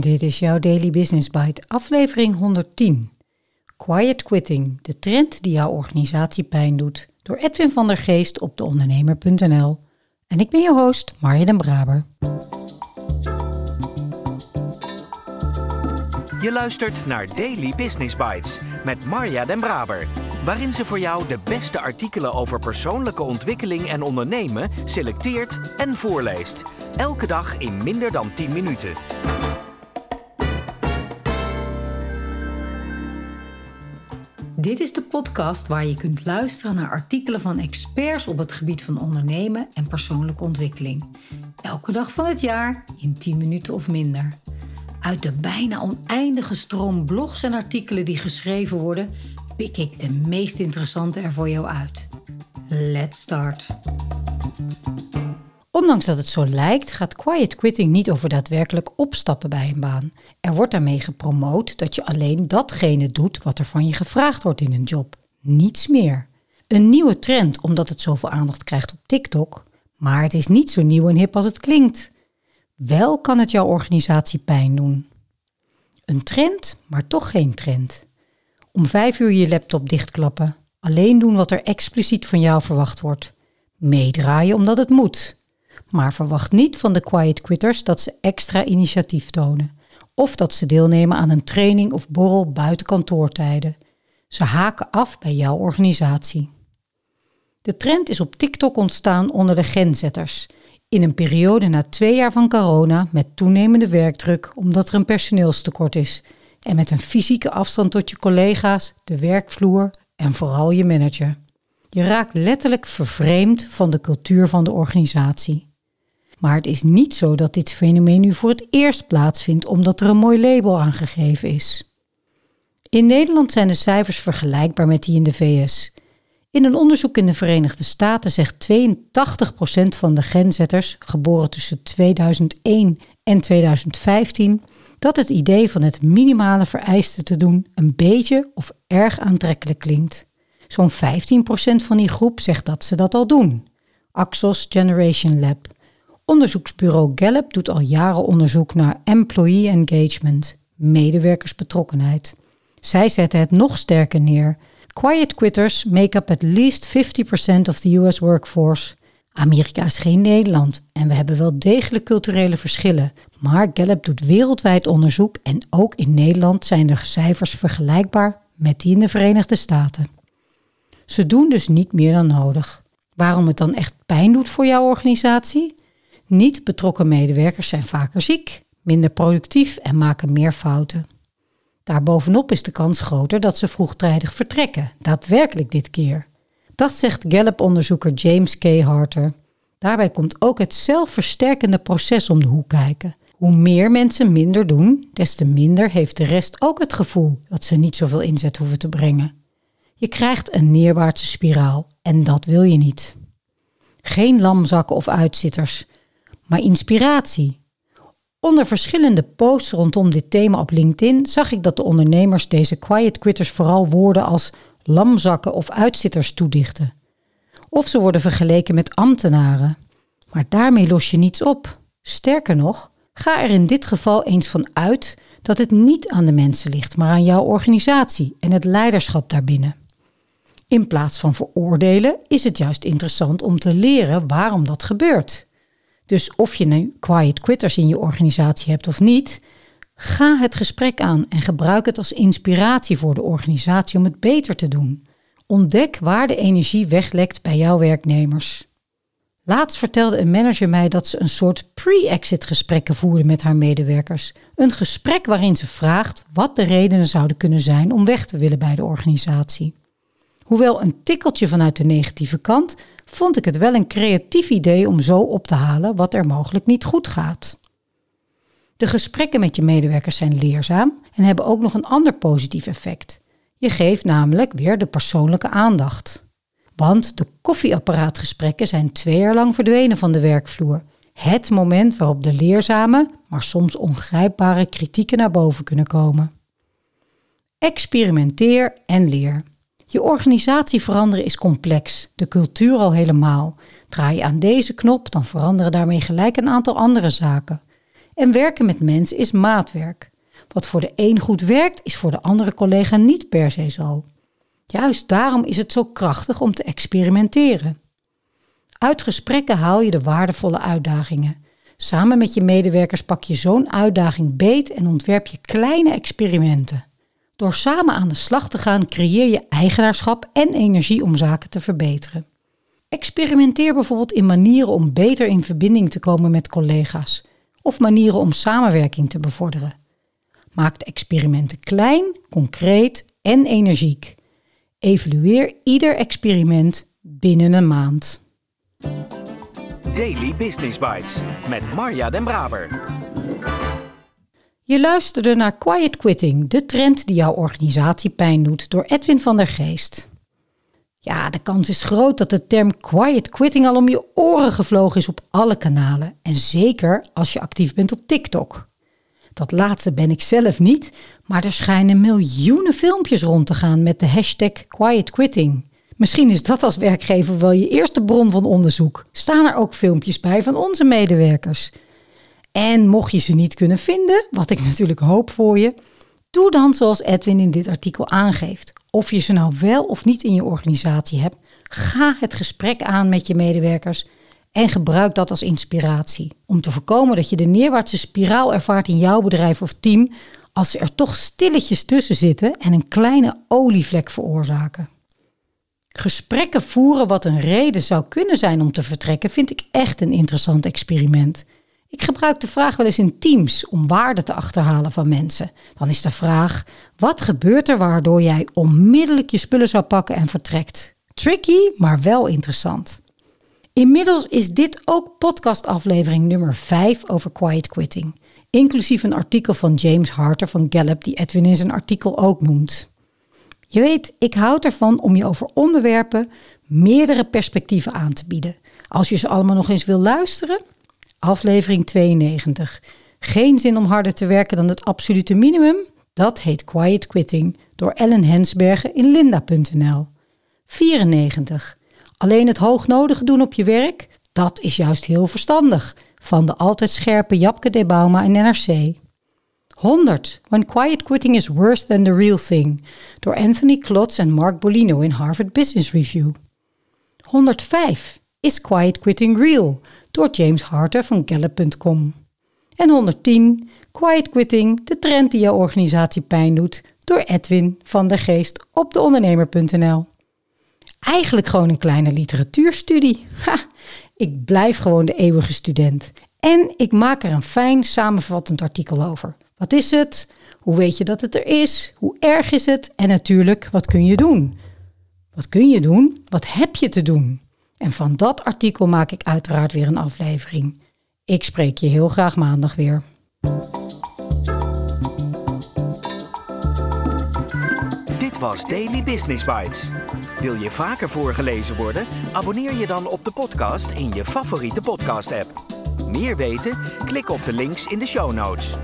Dit is jouw Daily Business Bite, aflevering 110. Quiet Quitting, de trend die jouw organisatie pijn doet. Door Edwin van der Geest op deondernemer.nl. En ik ben je host, Marja den Braber. Je luistert naar Daily Business Bites met Marja den Braber. Waarin ze voor jou de beste artikelen over persoonlijke ontwikkeling en ondernemen selecteert en voorleest. Elke dag in minder dan 10 minuten. Dit is de podcast waar je kunt luisteren naar artikelen van experts op het gebied van ondernemen en persoonlijke ontwikkeling. Elke dag van het jaar in 10 minuten of minder. Uit de bijna oneindige stroom blogs en artikelen die geschreven worden, pik ik de meest interessante er voor jou uit. Let's start. Ondanks dat het zo lijkt, gaat quiet quitting niet over daadwerkelijk opstappen bij een baan. Er wordt daarmee gepromoot dat je alleen datgene doet wat er van je gevraagd wordt in een job. Niets meer. Een nieuwe trend omdat het zoveel aandacht krijgt op TikTok, maar het is niet zo nieuw en hip als het klinkt. Wel kan het jouw organisatie pijn doen. Een trend, maar toch geen trend. Om vijf uur je laptop dichtklappen. Alleen doen wat er expliciet van jou verwacht wordt. Meedraaien omdat het moet. Maar verwacht niet van de quiet quitters dat ze extra initiatief tonen. Of dat ze deelnemen aan een training of borrel buiten kantoortijden. Ze haken af bij jouw organisatie. De trend is op TikTok ontstaan onder de genzetters. In een periode na twee jaar van corona met toenemende werkdruk omdat er een personeelstekort is. En met een fysieke afstand tot je collega's, de werkvloer en vooral je manager. Je raakt letterlijk vervreemd van de cultuur van de organisatie. Maar het is niet zo dat dit fenomeen nu voor het eerst plaatsvindt omdat er een mooi label aangegeven is. In Nederland zijn de cijfers vergelijkbaar met die in de VS. In een onderzoek in de Verenigde Staten zegt 82% van de genzetters, geboren tussen 2001 en 2015, dat het idee van het minimale vereiste te doen een beetje of erg aantrekkelijk klinkt. Zo'n 15% van die groep zegt dat ze dat al doen. Axos Generation Lab. Onderzoeksbureau Gallup doet al jaren onderzoek naar employee engagement, medewerkersbetrokkenheid. Zij zetten het nog sterker neer. Quiet quitters make up at least 50% of the US workforce. Amerika is geen Nederland en we hebben wel degelijk culturele verschillen. Maar Gallup doet wereldwijd onderzoek en ook in Nederland zijn de cijfers vergelijkbaar met die in de Verenigde Staten. Ze doen dus niet meer dan nodig. Waarom het dan echt pijn doet voor jouw organisatie? Niet betrokken medewerkers zijn vaker ziek, minder productief en maken meer fouten. Daarbovenop is de kans groter dat ze vroegtijdig vertrekken, daadwerkelijk dit keer. Dat zegt Gallup-onderzoeker James K. Harter. Daarbij komt ook het zelfversterkende proces om de hoek kijken. Hoe meer mensen minder doen, des te minder heeft de rest ook het gevoel dat ze niet zoveel inzet hoeven te brengen. Je krijgt een neerwaartse spiraal en dat wil je niet. Geen lamzakken of uitzitters, maar inspiratie. Onder verschillende posts rondom dit thema op LinkedIn zag ik dat de ondernemers deze quiet quitters vooral woorden als lamzakken of uitzitters toedichten. Of ze worden vergeleken met ambtenaren. Maar daarmee los je niets op. Sterker nog, ga er in dit geval eens van uit dat het niet aan de mensen ligt, maar aan jouw organisatie en het leiderschap daarbinnen. In plaats van veroordelen is het juist interessant om te leren waarom dat gebeurt. Dus of je nu quiet quitters in je organisatie hebt of niet, ga het gesprek aan en gebruik het als inspiratie voor de organisatie om het beter te doen. Ontdek waar de energie weglekt bij jouw werknemers. Laatst vertelde een manager mij dat ze een soort pre-exit gesprekken voerde met haar medewerkers. Een gesprek waarin ze vraagt wat de redenen zouden kunnen zijn om weg te willen bij de organisatie. Hoewel een tikkeltje vanuit de negatieve kant, vond ik het wel een creatief idee om zo op te halen wat er mogelijk niet goed gaat. De gesprekken met je medewerkers zijn leerzaam en hebben ook nog een ander positief effect. Je geeft namelijk weer de persoonlijke aandacht. Want de koffieapparaatgesprekken zijn twee jaar lang verdwenen van de werkvloer. Het moment waarop de leerzame, maar soms ongrijpbare kritieken naar boven kunnen komen. Experimenteer en leer. Je organisatie veranderen is complex, de cultuur al helemaal. Draai je aan deze knop, dan veranderen daarmee gelijk een aantal andere zaken. En werken met mensen is maatwerk. Wat voor de een goed werkt, is voor de andere collega niet per se zo. Juist daarom is het zo krachtig om te experimenteren. Uit gesprekken haal je de waardevolle uitdagingen. Samen met je medewerkers pak je zo'n uitdaging beet en ontwerp je kleine experimenten. Door samen aan de slag te gaan creëer je eigenaarschap en energie om zaken te verbeteren. Experimenteer bijvoorbeeld in manieren om beter in verbinding te komen met collega's of manieren om samenwerking te bevorderen. Maak de experimenten klein, concreet en energiek. Evalueer ieder experiment binnen een maand. Daily Business Bites met Marja Den Braber. Je luisterde naar Quiet Quitting, de trend die jouw organisatie pijn doet, door Edwin van der Geest. Ja, de kans is groot dat de term quiet quitting al om je oren gevlogen is op alle kanalen. En zeker als je actief bent op TikTok. Dat laatste ben ik zelf niet, maar er schijnen miljoenen filmpjes rond te gaan met de hashtag quiet quitting. Misschien is dat als werkgever wel je eerste bron van onderzoek. Staan er ook filmpjes bij van onze medewerkers? En mocht je ze niet kunnen vinden, wat ik natuurlijk hoop voor je, doe dan zoals Edwin in dit artikel aangeeft. Of je ze nou wel of niet in je organisatie hebt, ga het gesprek aan met je medewerkers en gebruik dat als inspiratie. Om te voorkomen dat je de neerwaartse spiraal ervaart in jouw bedrijf of team als ze er toch stilletjes tussen zitten en een kleine olievlek veroorzaken. Gesprekken voeren wat een reden zou kunnen zijn om te vertrekken, vind ik echt een interessant experiment. Ik gebruik de vraag wel eens in teams om waarde te achterhalen van mensen. Dan is de vraag: wat gebeurt er waardoor jij onmiddellijk je spullen zou pakken en vertrekt? Tricky, maar wel interessant. Inmiddels is dit ook podcastaflevering nummer 5 over quiet quitting, inclusief een artikel van James Harter van Gallup die Edwin in zijn artikel ook noemt. Je weet, ik houd ervan om je over onderwerpen meerdere perspectieven aan te bieden. Als je ze allemaal nog eens wil luisteren, aflevering 92. Geen zin om harder te werken dan het absolute minimum? Dat heet Quiet Quitting door Ellen Hensbergen in linda.nl. 94. Alleen het hoognodige doen op je werk? Dat is juist heel verstandig. Van de altijd scherpe Japke de Bauma in NRC. 100. When Quiet Quitting is Worse Than the Real Thing door Anthony Klotz en Mark Bolino in Harvard Business Review. 105. Is Quiet Quitting Real door James Harter van Gallup.com. En 110. Quiet Quitting, de trend die jouw organisatie pijn doet door Edwin van der Geest op deondernemer.nl. Eigenlijk gewoon een kleine literatuurstudie. Ha, ik blijf gewoon de eeuwige student. En ik maak er een fijn samenvattend artikel over. Wat is het? Hoe weet je dat het er is? Hoe erg is het? En natuurlijk, wat kun je doen? Wat kun je doen? Wat heb je te doen? En van dat artikel maak ik uiteraard weer een aflevering. Ik spreek je heel graag maandag weer. Dit was Daily Business Bites. Wil je vaker voorgelezen worden? Abonneer je dan op de podcast in je favoriete podcast-app. Meer weten? Klik op de links in de show notes.